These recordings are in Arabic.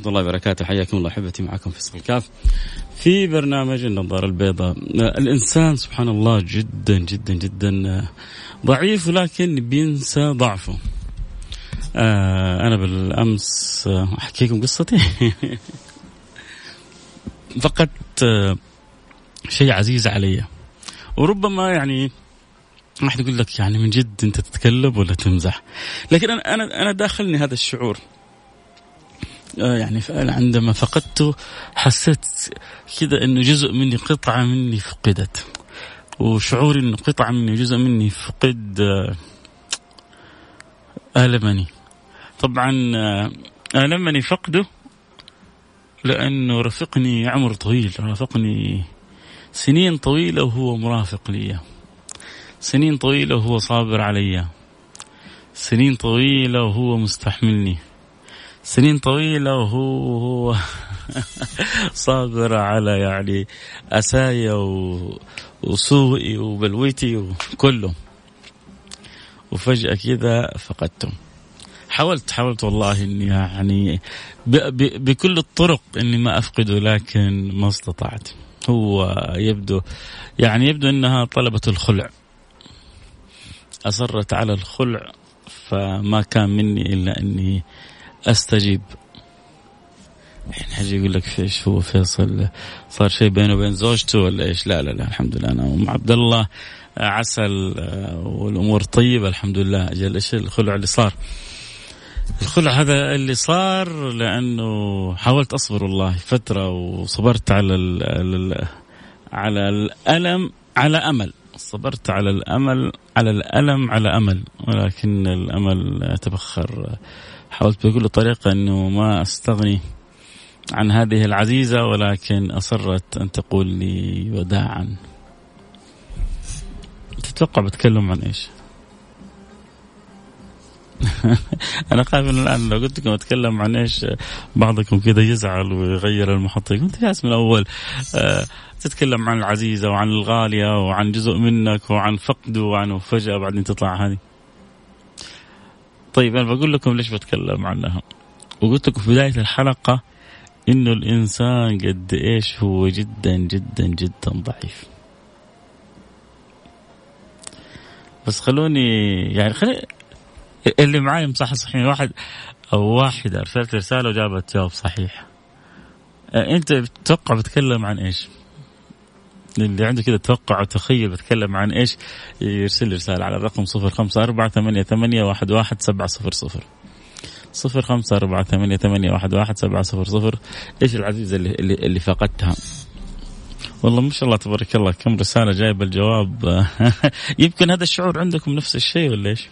ورحمة الله وبركاته. حياكم الله أحبتي معكم في الكاف. في برنامج النظارة البيضاء. الإنسان سبحان الله جدا جدا جدا ضعيف ولكن بينسى ضعفه. آه أنا بالأمس أحكي لكم قصتي. فقدت شيء عزيز علي. وربما يعني واحد يقول لك يعني من جد أنت تتكلم ولا تمزح. لكن أنا أنا أنا داخلني هذا الشعور. آه، يعني فعلا عندما فقدته حسيت كذا إنه جزء مني قطعه مني فقدت. وشعوري إنه قطعه مني جزء مني فقد آه، آلمني. طبعا آه، آلمني فقده لأنه رافقني عمر طويل رافقني سنين طويلة وهو مرافق لي. سنين طويلة وهو صابر علي. سنين طويلة وهو مستحملني. سنين طويلة وهو هو صابر على يعني أسايا وسوءي وبلوتي وكله. وفجأة كذا فقدته حاولت حاولت والله إني يعني بكل الطرق إني ما أفقده لكن ما استطعت. هو يبدو يعني يبدو إنها طلبة الخلع. أصرت على الخلع فما كان مني إلا إني أستجيب. الحين حاجة يقول لك إيش هو فيصل. صار شيء بينه وبين زوجته ولا إيش؟ لا لا لا الحمد لله. أنا أم عبد الله عسل والأمور طيبة الحمد لله. أجل إيش الخلع اللي صار؟ الخلع هذا اللي صار لأنه حاولت أصبر والله فترة وصبرت على ال على الألم على أمل. صبرت على الأمل على الألم على أمل. ولكن الأمل تبخر. حاولت بكل طريقة أنه ما أستغني عن هذه العزيزة ولكن أصرت أن تقول لي وداعا. تتوقع بتكلم عن إيش؟ أنا خايف ان الآن لو قلت لكم أتكلم عن إيش بعضكم كذا يزعل ويغير المحطه كنت جالس من الأول آه تتكلم عن العزيزة وعن الغالية وعن جزء منك وعن فقده وعن فجاه بعدين تطلع هذه. طيب أنا بقول لكم ليش بتكلم عنها. وقلت لكم في بداية الحلقة إنه الإنسان قد إيش هو جدا جدا جدا ضعيف. بس خلوني يعني خلي اللي معاي مصحصحين واحد أو واحدة أرسلت رسالة وجابت جواب صحيح. أنت تتوقع بتكلم عن إيش؟ اللي عنده كذا توقع وتخيل بتكلم عن إيش يرسل لي رسالة على الرقم صفر خمسة أربعة ثمانية, ثمانية واحد, واحد سبعة صفر صفر. صفر خمسة أربعة ثمانية, ثمانية واحد, واحد سبعة صفر صفر. إيش العزيزة اللي, اللي, اللي فقدتها؟ والله ما شاء الله تبارك الله كم رسالة جايبة الجواب. يمكن هذا الشعور عندكم نفس الشيء ولا إيش؟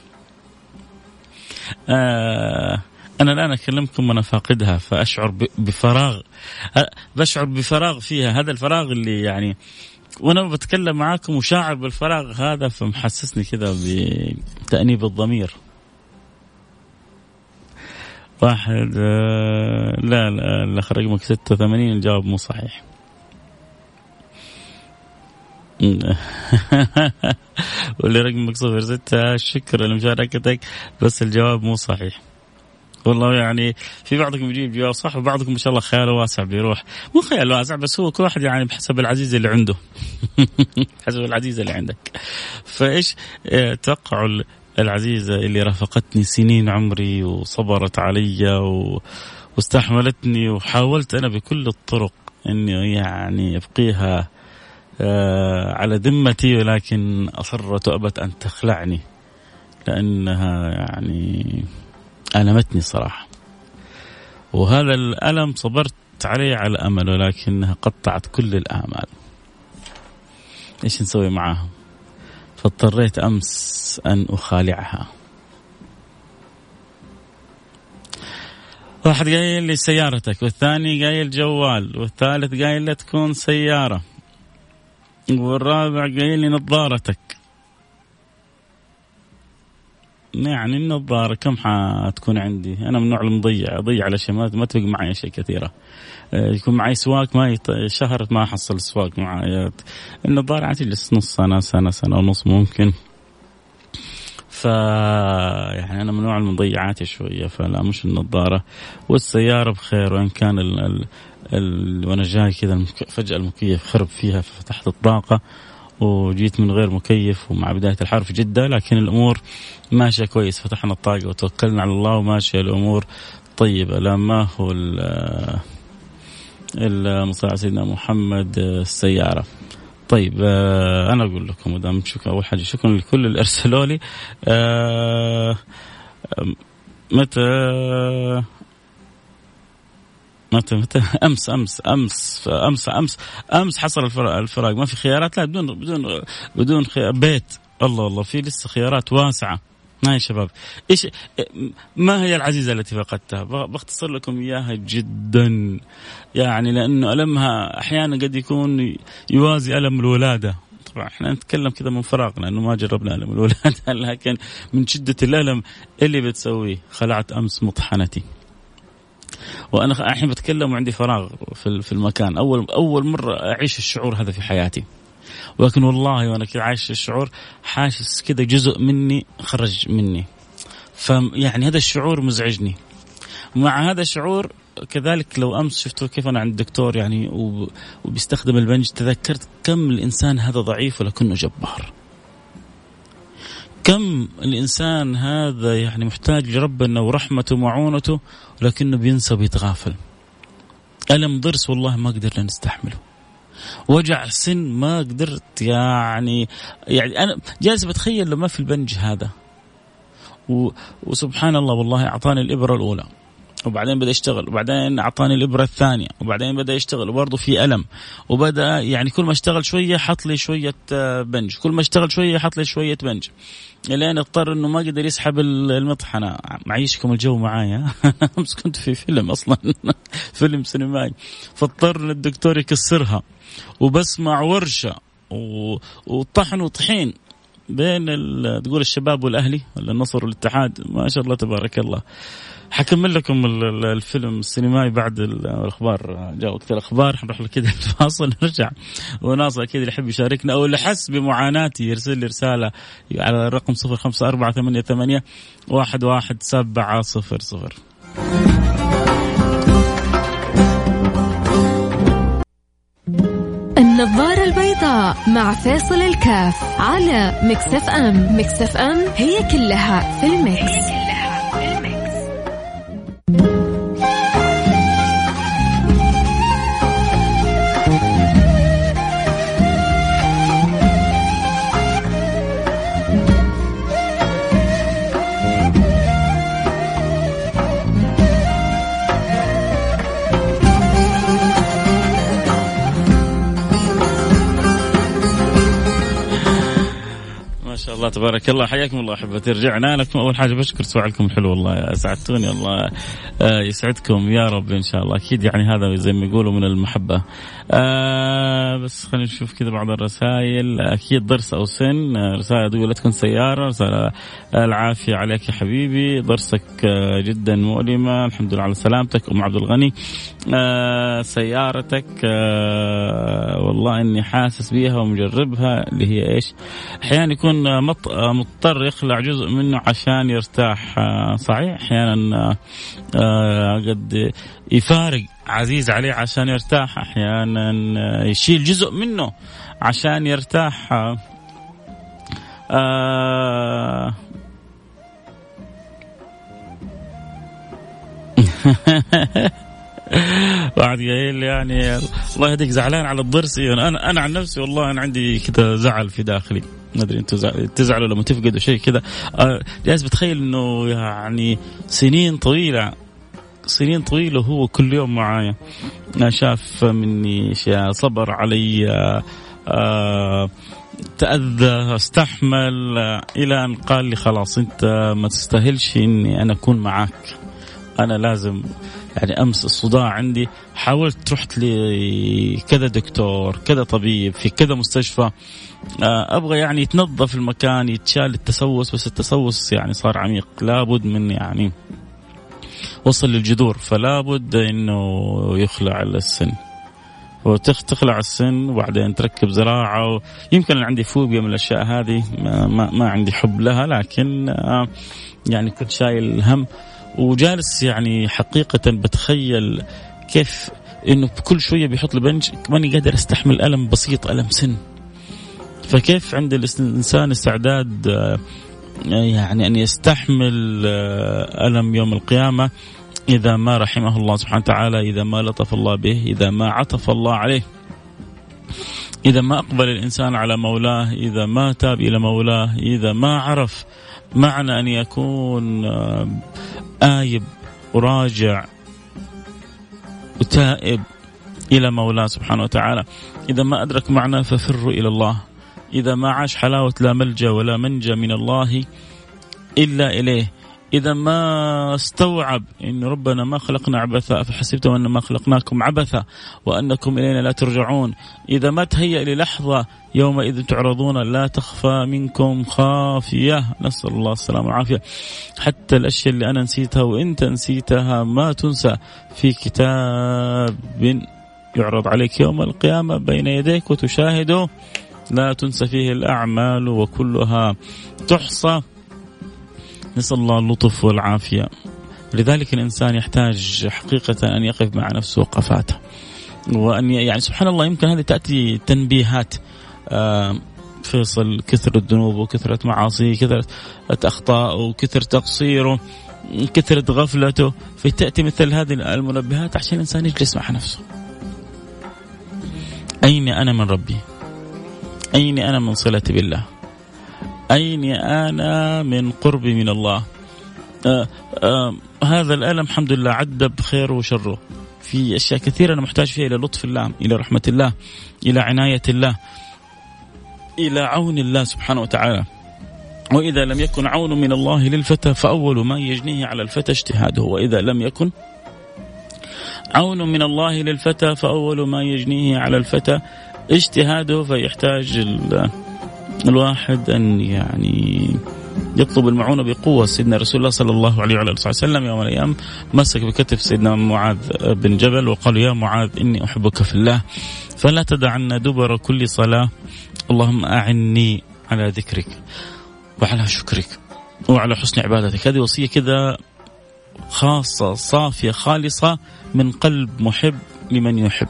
آه أنا الآن أكلمكم وأنا فاقدها فأشعر بفراغ. بشعر بفراغ فيها. هذا الفراغ اللي يعني وأنا بتكلم معاكم وشاعر بالفراغ هذا فمحسسني كذا بتأنيب الضمير. واحد آه، لا لا الأخ رقمك 86 الجواب مو صحيح. واللي رقمك صفر ستة شكرا لمشاركتك بس الجواب مو صحيح. والله يعني في بعضكم يجيب جواب صح؟ وبعضكم ما شاء الله خياله واسع بيروح. مو خيال واسع بس هو كل واحد يعني بحسب العزيز اللي عنده. حسب العزيزه اللي عندك. فإيش؟ آه، توقعوا العزيزة اللي رافقتني سنين عمري وصبرت علي و... واستحملتني وحاولت أنا بكل الطرق إني يعني أبقيها آه، على ذمتي ولكن أصرت وأبت أن تخلعني لأنها يعني ألمتني صراحة. وهذا الألم صبرت عليه على أمل ولكنها قطعت كل الآمال. إيش نسوي معاها فاضطريت أمس أن أخالعها. واحد قايل لي سيارتك والثاني قايل جوال والثالث قايل لا تكون سيارة. والرابع قايل لي نظارتك. يعني النظارة كم حتكون عندي؟ أنا من النوع المضيع أضيع على شيء ما تبقى معي أشياء كثيرة. آه، يكون معي سواق ما يط... شهر ما أحصل سواق معي. النظارة تجلس نص سنة سنة سنة ونص ممكن. ف يعني أنا من نوع المضيعات شوية فلا مش النظارة. والسيارة بخير وإن كان ال... ال... ال... وأنا جاي كذا فجأة المكيف خرب فيها ففتحت الطاقة. وجيت من غير مكيف ومع بداية الحر في جدة لكن الأمور ماشية كويس فتحنا الطاقة وتوكلنا على الله وماشية الأمور طيبة. لا ما هو المصارع سيدنا محمد السيارة؟ طيب آه أنا أقول لكم مدام شكرا أول حاجة شكرا لكل اللي ارسلوا لي آه متى متى متى؟ أمس أمس أمس أمس أمس أمس حصل الفراق. ما في خيارات؟ لا بدون بدون بدون بيت. الله الله في لسه خيارات واسعة. ما يا شباب. إيش ما هي العزيزة التي فقدتها؟ بختصر لكم إياها جدا. يعني لأنه ألمها أحيانا قد يكون يوازي ألم الولادة. طبعا إحنا نتكلم كذا من فراغ لأنه ما جربنا ألم الولادة. لكن من شدة الألم اللي بتسويه خلعت أمس مطحنتي. وأنا الحين بتكلم وعندي فراغ في المكان. اول أول مرة أعيش الشعور هذا في حياتي. ولكن والله وأنا كذا عايش الشعور حاسس كذا جزء مني خرج مني. فيعني هذا الشعور مزعجني. مع هذا الشعور كذلك لو أمس شفتوا كيف أنا عند الدكتور يعني وبيستخدم البنج تذكرت كم الإنسان هذا ضعيف ولكنه جبار. كم الإنسان هذا يعني محتاج لربنا ورحمته ومعونته ولكنه بينسى وبيتغافل ألم ضرس؟ والله ما قدرنا نستحمله. وجع سن ما قدرت يعني يعني أنا جالس بتخيل لو ما في البنج هذا. وسبحان الله والله أعطاني الإبرة الأولى. وبعدين بدأ يشتغل وبعدين أعطاني الإبرة الثانية وبعدين بدأ يشتغل وبرضه في ألم وبدأ يعني كل ما اشتغل شوية حط لي شوية آه، بنج كل ما اشتغل شوية حط لي شوية بنج. لين اضطر إنه ما قدر يسحب المطحنه معيشكم الجو معايا. أمس كنت في فيلم أصلا فيلم سينمائي. فاضطر الدكتور يكسرها وبسمع ورشة وطحن وطحين بين تقول الشباب والأهلي ولا النصر والاتحاد. ما شاء الله تبارك الله. حكمل لكم الفيلم السينمائي بعد الأخبار. جاء وقت الأخبار حنروح كذا الفاصل نرجع. وناصر أكيد اللي يحب يشاركنا أو اللي حس بمعاناتي يرسل لي رسالة على الرقم 05488 11700 النظارة البيضاء مع فاصل الكاف على مكسف ام. مكسف ام هي كلها في المكس. الله تبارك الله. حياكم الله أحبتي. رجعنا لكم. أول حاجة بشكر سؤالكم الحلو والله. أسعدتوني الله آه، يسعدكم يا رب إن شاء الله. أكيد يعني هذا زي ما يقولوا من المحبة. آه بس خلينا نشوف كذا بعض الرسائل. أكيد ضرس أو سن آه، رسالة تقول لا تكون سيارة. رسالة العافية عليك يا حبيبي. ضرسك آه، جدا مؤلمة. الحمد لله على سلامتك أم عبد الغني. آه سيارتك آه والله إني حاسس بيها ومجربها اللي هي إيش؟ أحيانا يكون مضطر يخلع جزء منه عشان يرتاح. آه صحيح؟ أحيانا آه قد يفارق عزيز عليه عشان يرتاح أحيانا يشيل جزء منه عشان يرتاح. آه واحد قايل يعني الله يهديك زعلان على الضرس. أنا أنا عن نفسي والله أنا عندي كذا زعل في داخلي. ما أدري أنتم تزعلوا لما تفقدوا شيء كذا آه، جالس بتخيل إنه يعني سنين طويلة سنين طويلة وهو كل يوم معايا. شاف مني أشياء صبر علي آه تأذى استحمل إلى أن قال لي خلاص أنت ما تستاهلش إني أنا أكون معك أنا لازم يعني أمس الصداع عندي. حاولت رحت لكذا دكتور كذا طبيب في كذا مستشفى. آه، أبغى يعني يتنظف المكان يتشال التسوس بس التسوس يعني صار عميق. لابد من يعني وصل للجذور فلا بد إنه يخلع السن. وتخلع السن وبعدين تركب زراعة يمكن أنا عندي فوبيا من الأشياء هذه ما, ما, عندي حب لها لكن آه، يعني كنت شايل هم وجالس يعني حقيقة بتخيل كيف إنه بكل شوية بيحط لي بنج ماني قادر أستحمل ألم بسيط ألم سن. فكيف عند الإنسان استعداد آه، يعني أن يستحمل آه، ألم يوم القيامة إذا ما رحمه الله سبحانه وتعالى إذا ما لطف الله به إذا ما عطف الله عليه. إذا ما أقبل الإنسان على مولاه إذا ما تاب إلى مولاه إذا ما عرف معنى أن يكون آه، آيب وراجع وتائب إلى مولاه سبحانه وتعالى. إذا ما أدرك معنى ففروا إلى الله. إذا ما عاش حلاوة لا ملجأ ولا منجى من الله إلا إليه. إذا ما استوعب أن ربنا ما خلقنا عبثا أفحسبتم أن ما خلقناكم عبثا وأنكم إلينا لا ترجعون. إذا ما تهيأ للحظة يومئذ تعرضون لا تخفى منكم خافية. نسأل الله السلامة والعافية. حتى الأشياء اللي أنا نسيتها وإنت نسيتها ما تنسى. في كتاب يعرض عليك يوم القيامة بين يديك وتشاهده. لا تنسى فيه الأعمال وكلها تحصى. نسأل الله اللطف والعافية. لذلك الإنسان يحتاج حقيقة أن يقف مع نفسه وقفاته. وأن يعني سبحان الله يمكن هذه تأتي تنبيهات فيصل كثرة الذنوب وكثرة معاصيه كثرة أخطاء وكثرة تقصيره كثرة غفلته. فتأتي مثل هذه المنبهات عشان الإنسان يجلس مع نفسه. أين أنا من ربي؟ أين أنا من صلتي بالله؟ أين أنا من قربي من الله؟ آه آه هذا الألم الحمد لله عدى بخيره وشره. في أشياء كثيرة أنا محتاج فيها إلى لطف الله إلى رحمة الله إلى عناية الله إلى عون الله سبحانه وتعالى. وإذا لم يكن عون من الله للفتى فأول ما يجنيه على الفتى اجتهاده. وإذا لم يكن عون من الله للفتى فأول ما يجنيه على الفتى اجتهاده فيحتاج الواحد أن يعني يطلب المعونة بقوة. سيدنا رسول الله صلى الله عليه وعلى آله وسلم يوم من الأيام مسك بكتف سيدنا معاذ بن جبل وقال يا معاذ إني أحبك في الله فلا تدعنا دبر كل صلاة. اللهم أعني على ذكرك وعلى شكرك وعلى حسن عبادتك. هذه وصية كذا خاصة صافية خالصة من قلب محب لمن يحب.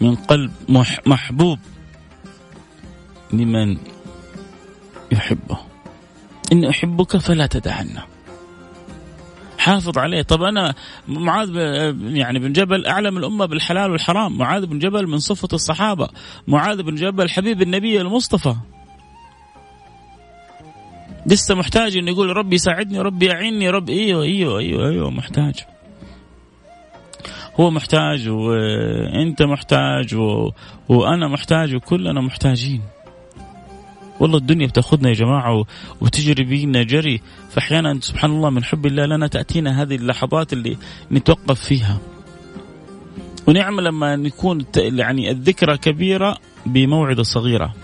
من قلب محبوب لمن يحبه. إني أحبك فلا تدعنا. حافظ عليه. طب أنا معاذ يعني بن جبل أعلم الأمة بالحلال والحرام. معاذ بن جبل من صفة الصحابة. معاذ بن جبل حبيب النبي المصطفى. لسه محتاج إنه يقول ربي ساعدني ربي يعيني رب إيوه إيوه إيوه إيوه محتاج. هو محتاج وانت محتاج و... وأنا محتاج وكلنا محتاجين. والله الدنيا بتاخذنا يا جماعة وتجري بينا جري. فأحيانا سبحان الله من حب الله لنا تأتينا هذه اللحظات اللي نتوقف فيها. ونعم لما نكون يعني الذكرى كبيرة بموعظه صغيرة.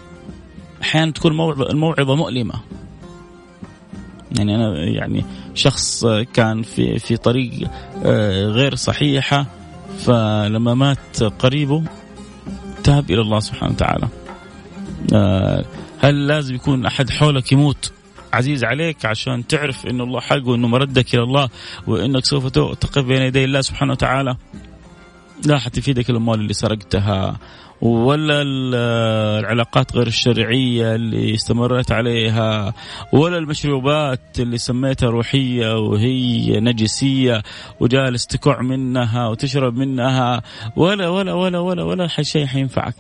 أحيانا تكون الموعظه مؤلمة. يعني أنا يعني شخص كان في في طريق آه، غير صحيحة. فلما مات قريبه تاب إلى الله سبحانه وتعالى. آه، هل لازم يكون أحد حولك يموت عزيز عليك عشان تعرف إن الله حق وإنه مردك إلى الله وإنك سوف تقف بين يدي الله سبحانه وتعالى؟ لا حتفيدك الأموال اللي سرقتها ولا العلاقات غير الشرعية اللي استمرت عليها ولا المشروبات اللي سميتها روحية وهي نجسية وجالس تكع منها وتشرب منها ولا ولا ولا ولا ولا شيء حينفعك.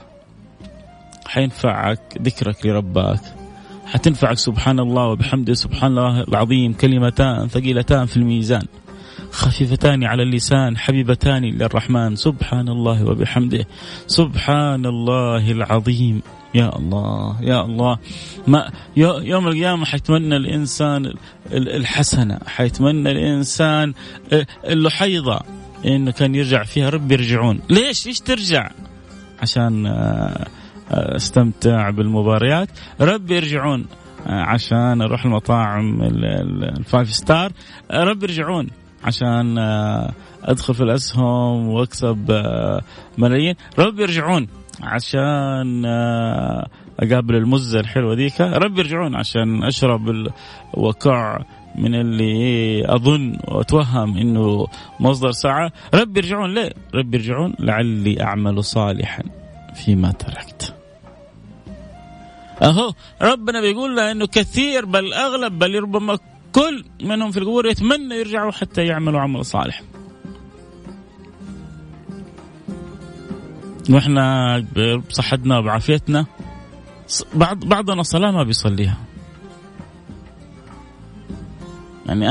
حينفعك ذكرك لربك. حتنفعك سبحان الله وبحمده سبحان الله العظيم كلمتان ثقيلتان في الميزان. خفيفتان على اللسان حبيبتان للرحمن. سبحان الله وبحمده. سبحان الله العظيم. يا الله يا الله. ما يوم القيامة حيتمنى الإنسان الحسنة. حيتمنى الإنسان اللحظة إنه كان يرجع فيها. رب يرجعون. ليش؟ ليش ترجع؟ عشان آه، آه، استمتع بالمباريات. رب يرجعون. آه، عشان أروح المطاعم ال five star. رب يرجعون. عشان ادخل في الاسهم واكسب ملايين رب يرجعون عشان اقابل المزة الحلوة ذيك رب يرجعون عشان اشرب وكع من اللي اظن واتوهم انه مصدر سعه رب يرجعون ليه؟ رب يرجعون لعلي اعمل صالحا فيما تركت. اهو ربنا بيقول له إنه كثير بل أغلب بل ربما كل منهم في القبور يتمنى يرجعوا حتى يعملوا عمل صالح. وإحنا بصحتنا وبعافيتنا بعض بعضنا صلاة ما بيصليها. يعني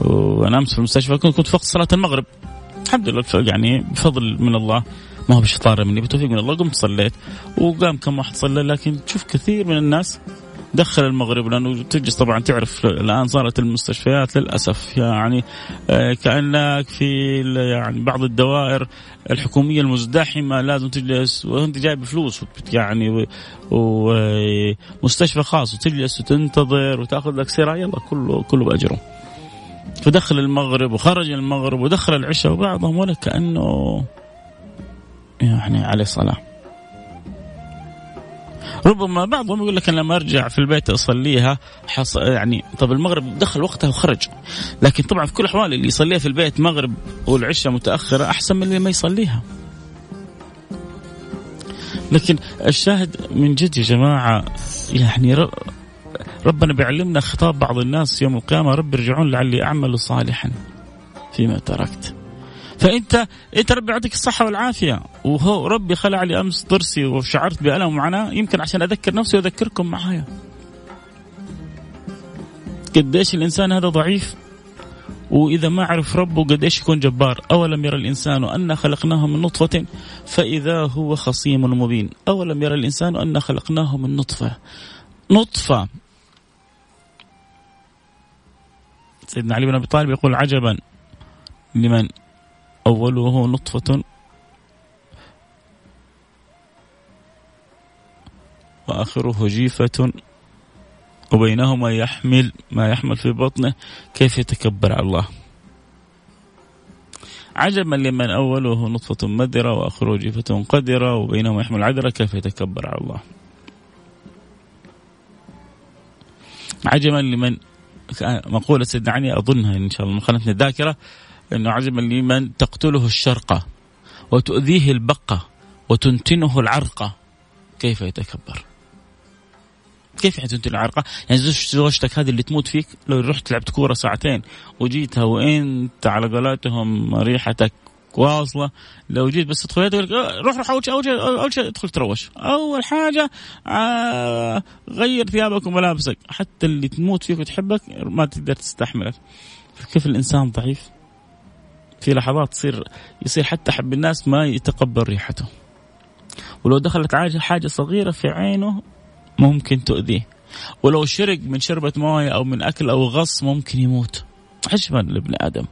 وأنا أمس في المستشفى كنت وقت صلاة المغرب. الحمد لله يعني بفضل من الله. ما هو بشطارة مني بتوفيق من الله قمت صليت. وقام كم واحد صلى لكن تشوف كثير من الناس دخل المغرب لأنه تجلس طبعا تعرف الآن صارت المستشفيات للأسف. يعني آه، كأنك في يعني بعض الدوائر الحكومية المزدحمة لازم تجلس وأنت جايب فلوس يعني ومستشفى خاص وتجلس وتنتظر وتأخذ لك سيره يلا كله كله بأجره. فدخل المغرب وخرج المغرب ودخل العشاء وبعضهم ولا كأنه يعني عليه صلاة. ربما بعضهم يقول لك أنا لما أرجع في البيت أصليها حص... يعني طب المغرب دخل وقتها وخرج. لكن طبعا في كل الأحوال اللي يصليها في البيت مغرب والعشاء متأخرة أحسن من اللي ما يصليها. لكن الشاهد من جد يا جماعة يعني ربنا بيعلمنا خطاب بعض الناس يوم القيامة رب ارجعون لعلي أعمل صالحا فيما تركت. فأنت أنت ربي يعطيك الصحة والعافية. وهو ربي خلع لي أمس ضرسي وشعرت بألم ومعناه يمكن عشان أذكر نفسي وأذكركم معايا. قديش الإنسان هذا ضعيف. وإذا ما عرف ربه قديش يكون جبار. أولم يرى الإنسان انا خلقناه من نطفة؟ فإذا هو خصيم مبين. أولم يرى الإنسان انا خلقناه من نطفة؟ نطفة. سيدنا علي بن أبي طالب يقول عجبا. لمن؟ أوله نطفة. وآخره جيفة. وبينهما يحمل ما يحمل في بطنه. كيف يتكبر على الله؟ عجبا لمن أوله نطفة مدرة وآخره جيفة قدرة. وبينهما يحمل عذرة كيف يتكبر على الله؟ عجبا لمن مقولة سيدنا علي أظنها إن شاء الله. من خلتني الذاكرة انه عجبا لمن تقتله الشرقه وتؤذيه البقه وتنتنه العرقه كيف يتكبر؟ كيف تنتن العرقه؟ يعني زوجتك هذه اللي تموت فيك لو رحت لعبت كورة ساعتين وجيتها وأنت على قولاتهم ريحتك واصلة لو جيت بس تدخل تقول آه، روح روح أول شيء أول شيء أول شيء ادخل تروش أول حاجة آه غير ثيابك وملابسك حتى اللي تموت فيك وتحبك ما تقدر تستحملك كيف الإنسان ضعيف في لحظات تصير يصير حتى حب الناس ما يتقبل ريحته ولو دخلت حاجة صغيرة في عينه ممكن تؤذيه. ولو شرق من شربة موية أو من أكل أو غص ممكن يموت. عجبا لابن آدم.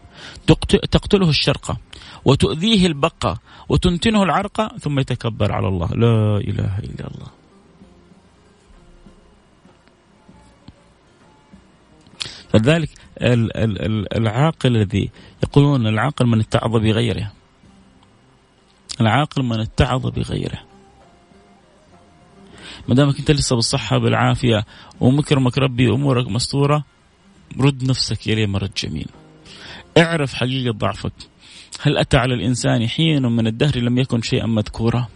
تقتله الشرقة وتؤذيه البقة وتنتنه العرقة ثم يتكبر على الله. لا إله إلا الله. فلذلك العاقل الذي يقولون العاقل من اتعظ بغيره. العاقل من اتعظ بغيره. ما دامك أنت لسه بالصحة بالعافية ومكرمك ربي امورك مستورة رد نفسك اليه مرد جميل. اعرف حقيقة ضعفك. هل أتى على الإنسان حين من الدهر لم يكن شيئا مذكورا؟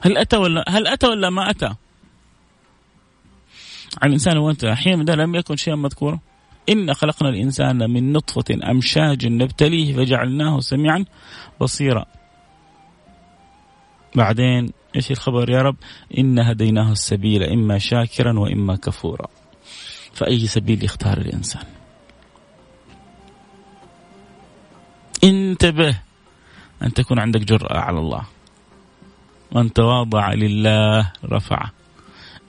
هل أتى ولا هل أتى ولا ما أتى؟ على الإنسان وأنت حين من الدهر لم يكن شيئا مذكورا؟ إن خلقنا الإنسان من نطفة أمشاج نبتليه فجعلناه سميعا بصيرا. بعدين إيش الخبر يا رب؟ إن هديناه السبيل إما شاكرا وإما كفورا. فأي سبيل يختار الإنسان. انتبه أن تكون عندك جرأة على الله. من تواضع لله رفعه.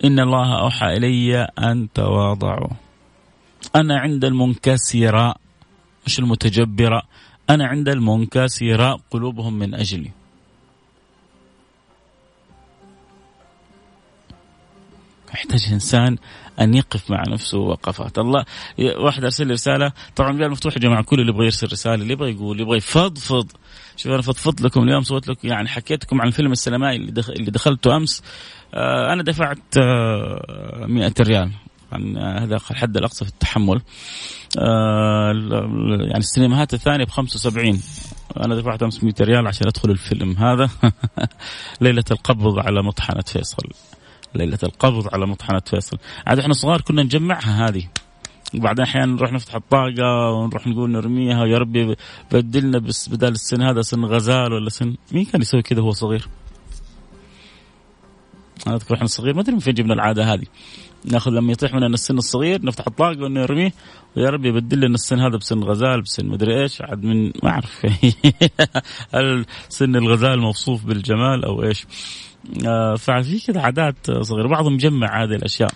إن الله أوحى إلي أن تواضعوا. أنا عند المنكسرة مش المتجبرة أنا عند المنكسرة قلوبهم من أجلي. يحتاج إنسان أن يقف مع نفسه وقفات الله واحد أرسل لي رسالة طبعا المجال مفتوح يا جماعة كل اللي يبغى يرسل رسالة اللي يبغى يقول اللي يبغى يفضفض. شوف أنا فضفضت لكم اليوم سويت لكم يعني حكيت لكم عن فيلم السينمائي اللي, دخل اللي دخلته أمس. آه أنا دفعت آه 100 ريال. عن هذا الحد الأقصى في التحمل. آه يعني السينماهات الثانية ب 75 أنا دفعت امس 100 ريال عشان أدخل الفيلم هذا. ليلة القبض على مطحنة فيصل. ليلة القبض على مطحنة فيصل. عاد إحنا صغار كنا نجمعها هذه. وبعدين أحيانا نروح نفتح الطاقة ونروح نقول نرميها ويا ربي بدلنا بس بدل السن هذا سن غزال ولا سن مين كان يسوي كذا وهو صغير؟ أنا أذكر إحنا صغير ما أدري من فين جبنا العادة هذه. ناخذ لما يطيح مننا السن الصغير نفتح الطاقة ونرميه. ويا ربي يبدل لنا السن هذا بسن غزال بسن مدري إيش عاد من ما أعرف. هل سن الغزال موصوف بالجمال أو إيش؟ آه ففي كذا عادات صغيرة. بعضهم يجمع هذه الأشياء.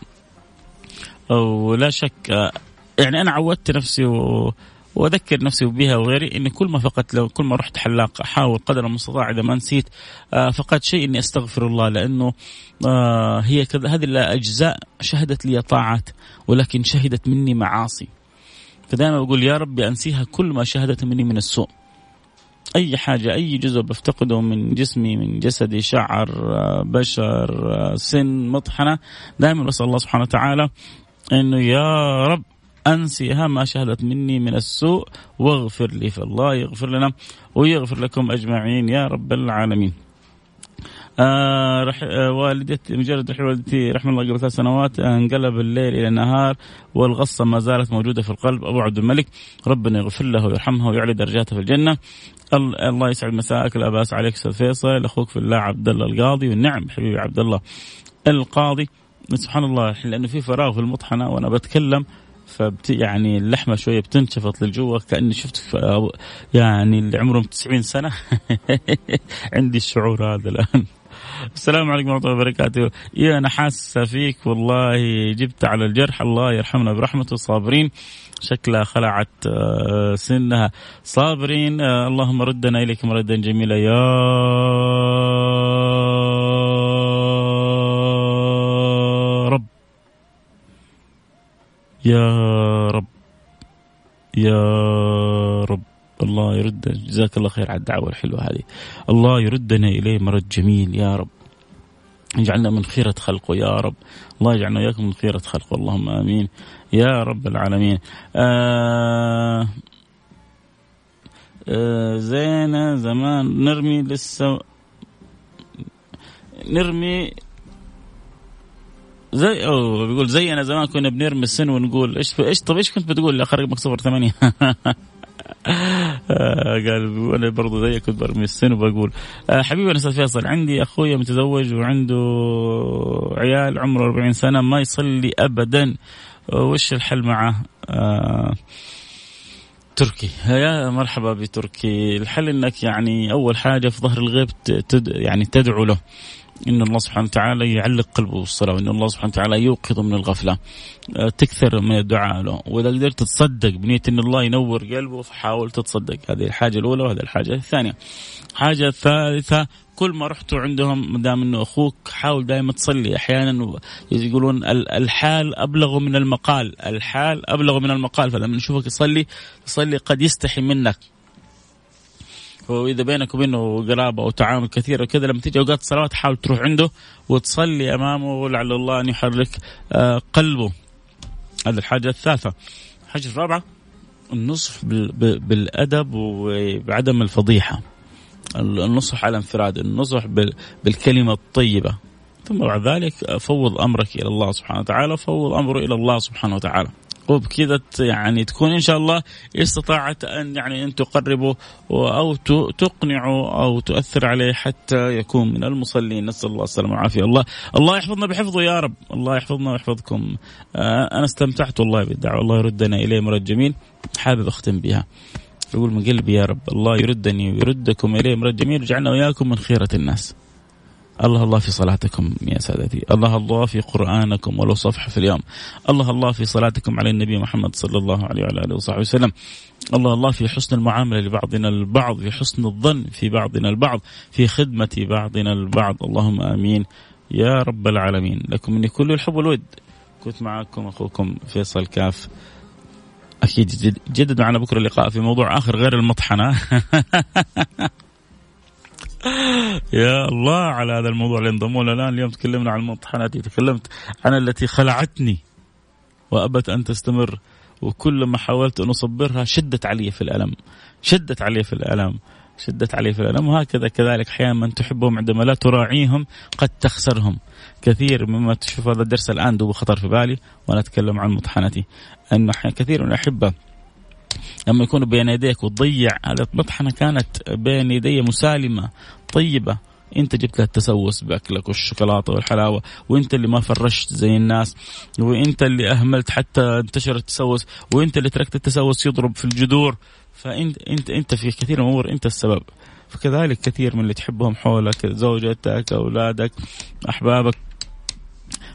ولا شك آه يعني أنا عودت نفسي و وأذكر نفسي بها وغيري اني كل ما فقدت لو كل ما رحت حلاق أحاول قدر المستطاع إذا ما نسيت آه فقدت شيء إني أستغفر الله لأنه آه هي كذا هذه الأجزاء شهدت لي طاعات ولكن شهدت مني معاصي. فدائما بقول يا ربي أنسيها كل ما شهدت مني من السوء. أي حاجة أي جزء بفتقده من جسمي من جسدي شعر آه، بشر سن مطحنة دائما بسال الله سبحانه وتعالى إنه يا رب أنسيها ما شهدت مني من السوء واغفر لي فالله يغفر لنا ويغفر لكم أجمعين يا رب العالمين. آه رح آه والدتي مجرد رحل والدتي رحمة الله قبل ثلاث سنوات آه انقلب الليل إلى النهار والغصة ما زالت موجودة في القلب. أبو عبد الملك ربنا يغفر له ويرحمه ويعلي درجاته في الجنة. الله يسعد مساءك. لا بأس عليك أستاذ فيصل أخوك في الله عبد الله القاضي والنعم حبيبي عبد الله القاضي. سبحان الله لأنه في فراغ في المطحنة وأنا بتكلم فبت يعني اللحمة شوية بتنشفط للجوا كأني شفت يعني اللي عمرهم 90 سنة. عندي الشعور هذا الآن. السلام عليكم ورحمة الله وبركاته. يا أنا حاسه فيك والله. جبت على الجرح. الله يرحمنا برحمته صابرين شكلها خلعت آه، سنها. صابرين آه، اللهم ردنا إليك مردا جميلا. يا يا رب يا رب. الله يرد جزاك الله خير على الدعوة الحلوة هذه. الله يردنا إليه مرد جميل يا رب. يجعلنا من خيرة خلقه يا رب. الله يجعلنا وإياكم من خيرة خلقه. اللهم آمين. يا رب العالمين. آه آه زينة زمان نرمي لسه نرمي زي أو بيقول زينا زمان كنا بنرمي السن ونقول إيش إيش طب إيش كنت بتقول؟ اخر رقمك صفر ثمانية. آه، قال أنا برضو زيك كنت برمي السن وبقول. آه حبيبي أنا أستاذ فيصل عندي أخويا متزوج وعنده عيال عمره 40 سنة ما يصلي ابدا. وش الحل معه؟ آه تركي. يا مرحبا بتركي. الحل إنك يعني أول حاجة في ظهر الغيب تد يعني تدعو له. إن الله سبحانه وتعالى يعلق قلبه بالصلاة وإن الله سبحانه وتعالى يوقظه من الغفلة. آه، تكثر من الدعاء له. وإذا قدرت تتصدق بنية إن الله ينور قلبه فحاول تتصدق. هذه الحاجة الأولى وهذه الحاجة الثانية. حاجة الثالثة كل ما رحتوا عندهم ما دام إنه أخوك حاول دائما تصلي. أحيانا يقولون الحال أبلغ من المقال. الحال أبلغ من المقال فلما نشوفك تصلي تصلي قد يستحي منك. وإذا بينك وبينه قرابة أو تعامل كثير وكذا لما تيجي أوقات الصلاة حاول تروح عنده وتصلي أمامه ولعل الله أن يحرك آه، قلبه. هذه الحاجة الثالثة. الحاجة الرابعة النصح بالأدب وبعدم الفضيحة. النصح على انفراد النصح بالكلمة الطيبة. ثم بعد ذلك فوض أمرك إلى الله سبحانه وتعالى فوض أمره إلى الله سبحانه وتعالى. وبكذا يعني تكون إن شاء الله استطاعت أن يعني أن تقربه أو تقنعه أو تؤثر عليه حتى يكون من المصلين. نسأل الله السلامة والعافية. الله الله يحفظنا بحفظه يا رب. الله يحفظنا ويحفظكم. آه، أنا استمتعت والله بالدعوة. الله يردنا إليه مرد جميل حابب أختم بها. يقول من قلبي يا رب الله يردني ويردكم إليه مرد جميل يجعلنا وإياكم من خيرة الناس. الله الله في صلاتكم يا سادتي. الله الله في قرآنكم ولو صفحة في اليوم. الله الله في صلاتكم على النبي محمد صلى الله عليه وعلى آله وصحبه وسلم. الله الله في حسن المعاملة لبعضنا البعض في حسن الظن في بعضنا البعض في خدمة بعضنا البعض. اللهم آمين. يا رب العالمين. لكم مني كل الحب والود. كنت معكم أخوكم فيصل كاف. أكيد جدد معنا بكرة اللقاء في موضوع آخر غير المطحنة. يا الله على هذا الموضوع اللي انضموا لنا. اليوم تكلمنا عن المطحنات تكلمت عن التي خلعتني وأبت أن تستمر وكلما حاولت أن أصبرها شدت علي في الألم. شدت علي في الألم. شدت علي في الألم. وهكذا كذلك أحيانا من تحبهم عندما لا تراعيهم قد تخسرهم. كثير مما تشوف هذا الدرس الآن دوب خطر في بالي وأنا أتكلم عن مطحنتي. أن كثير من الأحبة لما يكونوا بين يديك وتضيع هذه المطحنة كانت بين يدي مسالمة طيبة. انت جبت لها التسوس بأكلك والشوكولاتة والحلاوة وانت اللي ما فرشت زي الناس وانت اللي أهملت حتى انتشر التسوس وانت اللي تركت التسوس يضرب في الجذور. فانت انت انت في كثير من الأمور انت السبب. فكذلك كثير من اللي تحبهم حولك زوجتك أولادك أحبابك.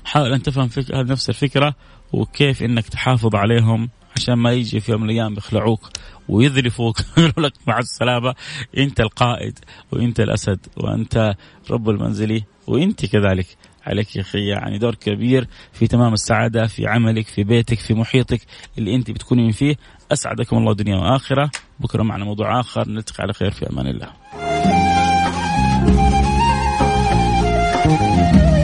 حاول أن تفهم فك... نفس الفكرة وكيف إنك تحافظ عليهم. عشان ما يجي في يوم من الأيام يخلعوك ويذرفوك. يقولوا لك مع السلامة أنت القائد وأنت الأسد وأنت رب المنزلي وأنت كذلك. عليك يا أخي يعني دور كبير في تمام السعادة في عملك في بيتك في محيطك اللي أنت بتكونين فيه. أسعدكم الله دنيا وآخرة. بكرة معنا موضوع آخر. نلتقي على خير في أمان الله.